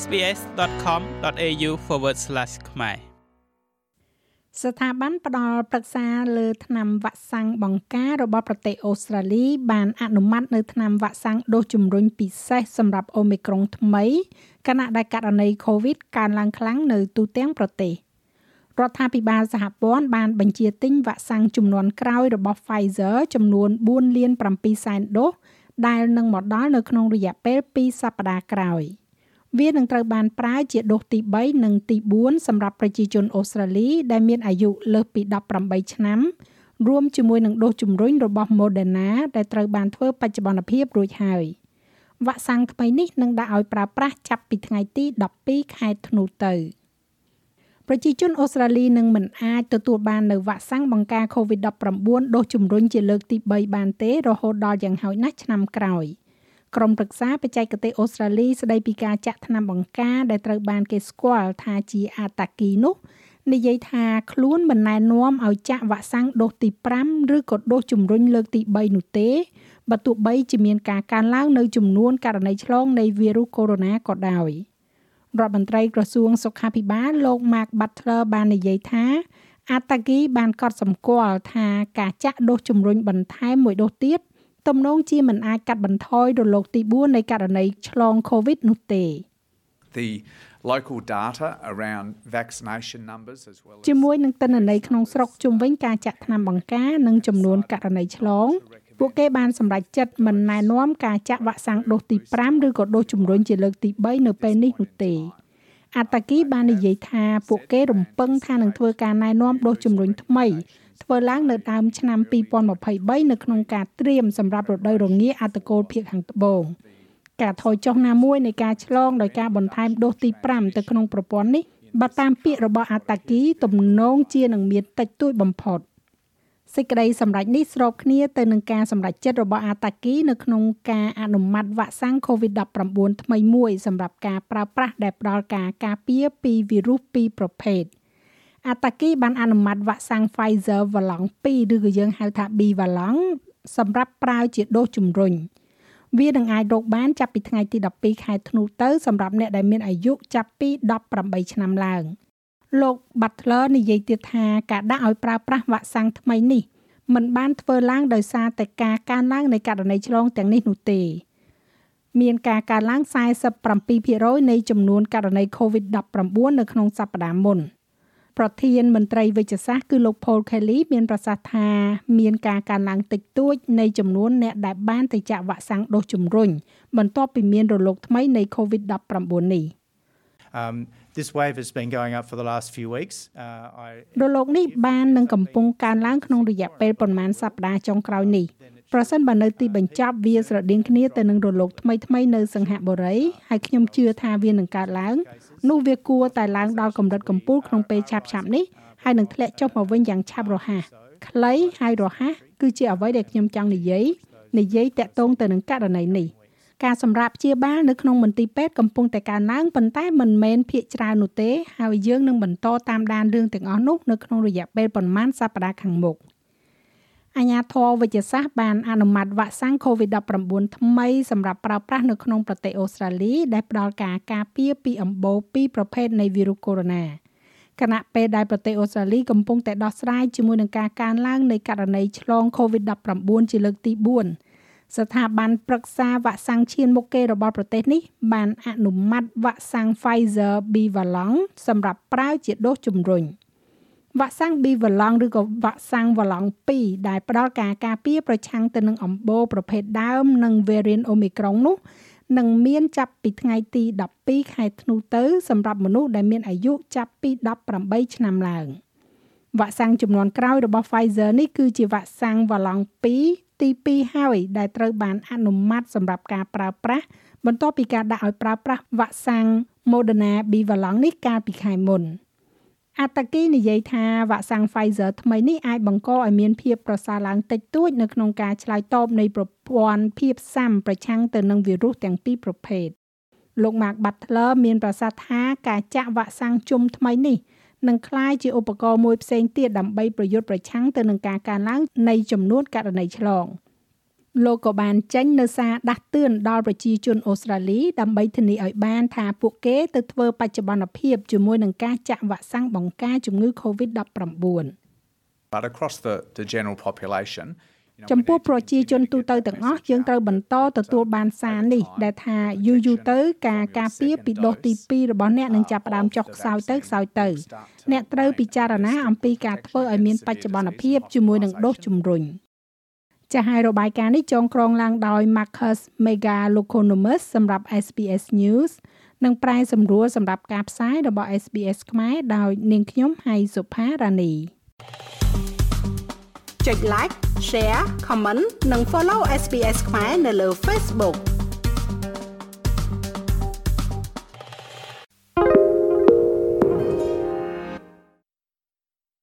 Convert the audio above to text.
sbs.com.au/ ខ្មែរស្ថាប័នផ្ដល់ប្រឹក្សាលើថ្នាំវ៉ាក់សាំងបង្ការរបស់ប្រទេសអូស្ត្រាលី បានអនុម័តនៅថ្នាំវ៉ាក់សាំងដូសជំរុញពិសេសសម្រាប់អូមីក្រុងថ្មីខណៈដែលករណី COVID កើនឡើងខ្លាំងនៅទូទាំងប្រទេសរដ្ឋាភិបាលសហព័ន្ធបានបញ្ជាទិញវ៉ាក់សាំងចំនួនក្រោយរបស់ Pfizer ចំនួន4លាន7សែនដូសដែលនឹងមកដល់នៅក្នុងរយៈពេល2សប្តាហ៍ក្រោយ។ វានឹងត្រូវបានប្រើជាដូសទី3និងទី4សម្រាប់ប្រជាជនអូស្ត្រាលី ដែលមានអាយុលើសពី18ឆ្នាំរួមជាមួយនឹងដូសជំរុញរបស់ Moderna ដែលត្រូវបានធ្វើបច្ចុប្បន្នភាពរួចហើយវ៉ាក់សាំងថ្មីនេះនឹងដាក់ឲ្យប្រើប្រាស់ចាប់ពីថ្ងៃទី12ខែធ្នូទៅប្រជាជនអូស្ត្រាលីនឹងមិនអាចទទួលបាននៅវ៉ាក់សាំងបង្ការ COVID-19 ដូសជំរុញជាលើកទី3បានទេរហូតដល់យ៉ាងហោចណាស់ឆ្នាំក្រោយ។ ក្រុមប្រឹក្សាបច្ចេកទេសអូស្ត្រាលីស្ដីពីការចាក់ថ្នាំបង្ការដែលត្រូវបានគេស្គាល់ថាជាអាតាគីនោះនិយាយថាខ្លួនមិនណែនាំឲ្យចាក់វ៉ាក់សាំងដូសទី5ឬក៏ដូសជំរុញលើកទី3នោះទេបើទោះបីជាមានការកើនឡើងនៅចំនួនករណីឆ្លងនៃវីរុសកូវីដ -19 ក៏ដោយរដ្ឋមន្ត្រីក្រសួងសុខាភិបាលលោក Mark Butler បាននិយាយថាអាតាគីបានកត់សម្គាល់ថាការចាក់ដូសជំរុញបន្ថែមមួយដូសទៀត ទំនងជាមិនអាចកាត់បន្ថយរលកទី4នៃករណីឆ្លង COVID នោះទេ The local data around vaccination numbers as well as ជាមួយនឹងទិន្នន័យក្នុងស្រុកជុំវិញការចាក់ថ្នាំបង្ការនិងចំនួនករណីឆ្លងពួកគេបានសម្រេចចិត្តមិនណែនាំការចាក់វ៉ាក់សាំងដូសទី5ឬក៏ដូសជំរុញជាលើកទី3នៅពេលនេះនោះទេអតាគីបាននិយាយថាពួកគេរំពឹងថានឹងធ្វើការណែនាំដូសជំរុញថ្មី ធ្វើឡើងនៅដើមឆ្នាំ2023នៅក្នុងការត្រៀមសម្រាប់រដូវរងាអត្តកូលភាគខាងត្បូងការថយចុះណាមួយនៃការឆ្លងដោយការបន្ថែមដូសទី5ទៅក្នុងប្រព័ន្ធនេះបើតាមពាក្យរបស់អាតាគីទំនងជានឹងមានតិចតួចបំផុតសេចក្តីសម្រេចនេះស្របគ្នាទៅនឹងការសម្រេចចិត្តរបស់អាតាគីនៅក្នុងការអនុម័តវ៉ាក់សាំង COVID-19 ថ្មីមួយសម្រាប់ការប្រើប្រាស់ដែលផ្ដល់ការការពារពីវីរុសពីរប្រភេទ។ អាតាគីបានអនុម័តវ៉ាក់សាំង Pfizer វ៉ាឡង់2ឬក៏យើងហៅថា B វ៉ាឡង់សម្រាប់ប្រើជាដូសជំរុញវានឹងអាចរកបានចាប់ពីថ្ងៃទី12ខែធ្នូទៅសម្រាប់អ្នកដែលមានអាយុចាប់ពី18ឆ្នាំឡើងលោក Butler និយាយទៀតថាការដាក់ឲ្យប្រើប្រាស់វ៉ាក់សាំងថ្មីនេះมันបានធ្វើឡើងដោយសារតែការកើនឡើងនៃករណីឆ្លងទាំងនេះនោះទេមានការកើនឡើង47%នៃចំនួនករណី COVID-19 នៅក្នុងសប្តាហ៍មុន។ ប្រធានមន្ត្រីវិទ្យាសាស្ត្រគឺលោក Paul Kelly មានប្រសាសន៍ថាមានការកើនឡើងតិចតួចនៃចំនួនអ្នកដែលបានទៅចាក់វ៉ាក់សាំងដូសជំរុញបន្ទាប់ពីមានរលកថ្មីនៃ COVID-19 នេះ Um this wave has been going up for the last few weeks. Uh I រលកនេះបាននឹងកំពុងកើនឡើងក្នុងរយៈពេលប្រមាណសប្តាហ៍ចុងក្រោយនេះ ប្រសិនបើនៅទីបញ្ចប់វាស្រដៀងគ្នាទៅនឹងរលកថ្មីថ្មីនៅសង្ហបុរីហើយខ្ញុំជឿថាវានឹងកើតឡើងនោះវាគួរតែឡើងដល់កម្រិតកំពូលក្នុងពេលឆាប់ឆាប់នេះហើយនឹងធ្លាក់ចុះមកវិញយ៉ាងឆាប់រហ័សខ្លីហើយរហ័សគឺជាអ្វីដែលខ្ញុំចង់និយាយនិយាយតាក់ទងទៅនឹងករណីនេះការសម្រាប់ព្យាបាលនៅក្នុងមន្ទីរពេទ្យកំពុងតែកើនឡើងប៉ុន្តែមិនមែនភាគច្រើននោះទេហើយយើងនឹងបន្តតាមដានរឿងទាំងអស់នោះនៅក្នុងរយៈពេលប្រមាណសប្តាហ៍ខាងមុខ។ អាញាធរវិទ្យាសាស្ត្របានអនុម័តវ៉ាក់សាំង COVID-19 ថ្មីសម្រាប់ប្រើប្រាស់នៅក្នុងប្រទេសអូស្ត្រាលីដែលផ្ដល់ការការពារពីអំបូរពីរប្រភេទនៃវីរុសកូវីដ -19 ខណៈពេលដែលប្រទេសអូស្ត្រាលីកំពុងតែដោះស្រាយជាមួយនឹងការកើនឡើងនៃករណីឆ្លង COVID-19 ជាលើកទី4ស្ថាប័នប្រឹក្សាវ៉ាក់សាំងឈានមុខគេរបស់ប្រទេសនេះបានអនុម័តវ៉ាក់សាំង Pfizer Bivalent សម្រាប់ប្រើជាដូសជំរុញ។ វ៉ាក់សាំង B វ៉ាឡង់ឬក៏វ៉ាក់សាំងវ៉ាឡង់2ដែលផ្ដល់ការការពារប្រឆាំងទៅនឹងអំបូរប្រភេទដើមនិង variant Omicron នោះនឹងមានចាប់ពីថ្ងៃទី12ខែធ្នូទៅសម្រាប់មនុស្សដែលមានអាយុចាប់ពី18ឆ្នាំឡើងវ៉ាក់សាំងចំនួនក្រោយរបស់ Pfizer នេះគឺជាវ៉ាក់សាំងវ៉ាឡង់2ទី2ហើយដែលត្រូវបានអនុម័តសម្រាប់ការប្រើប្រាស់បន្ទាប់ពីការដាក់ឲ្យប្រើប្រាស់វ៉ាក់សាំង Moderna Bivalent នេះកាលពីខែមុន។ អត្តគីនិយាយថាវ៉ាក់សាំង Pfizer ថ្មីនេះអាចបង្កឲ្យមានភាពប្រសើរឡើងតិចតួចនៅក្នុងការឆ្លើយតបនៃប្រព័ន្ធភាពស៊ាំប្រឆាំងទៅនឹងវីរុសទាំងពីរប្រភេទលោក Mark Butler មានប្រសាសន៍ថាការចាក់វ៉ាក់សាំងជុំថ្មីនេះនឹងក្លាយជាឧបករណ៍មួយផ្សេងទៀតដើម្បីប្រយុទ្ធប្រឆាំងទៅនឹងការកើនឡើងនៃចំនួនករណីឆ្លង លោកក៏បានចេញនៅសារដាស់តឿនដល់ប្រជាជនអូស្ត្រាលីដើម្បីធានាឲ្យបានថាពួកគេទៅធ្វើបច្ចុប្បន្នភាពជាមួយនឹងការចាក់វ៉ាក់សាំងបង្ការជំងឺ Covid-19 But across the, the general population, ចំពោះប្រជាជនទូទៅទាំងអស់យើងត្រូវបន្តទទួលបានសារនេះដែលថាយូរយូរទៅការការពារពីដូសទី2របស់អ្នកនឹងចាប់ផ្ដើមចុះខ្សោយទៅខ្សោយទៅអ្នកត្រូវពិចារណាអំពីការធ្វើឲ្យមានបច្ចុប្បន្នភាពជាមួយនឹងដូសជំរុញ ចាស់ហើយរបាយការណ៍នេះចងក្រងឡើងដោយ Marcus Megalokonomus សម្រាប់ SBS News និងប្រែសម្រួលសម្រាប់ការផ្សាយរបស់ SBS ខ្មែរដោយនាងខ្ញុំហៃសុផារ៉ានីចុច like share comment និង follow SBS ខ្មែរនៅលើ Facebook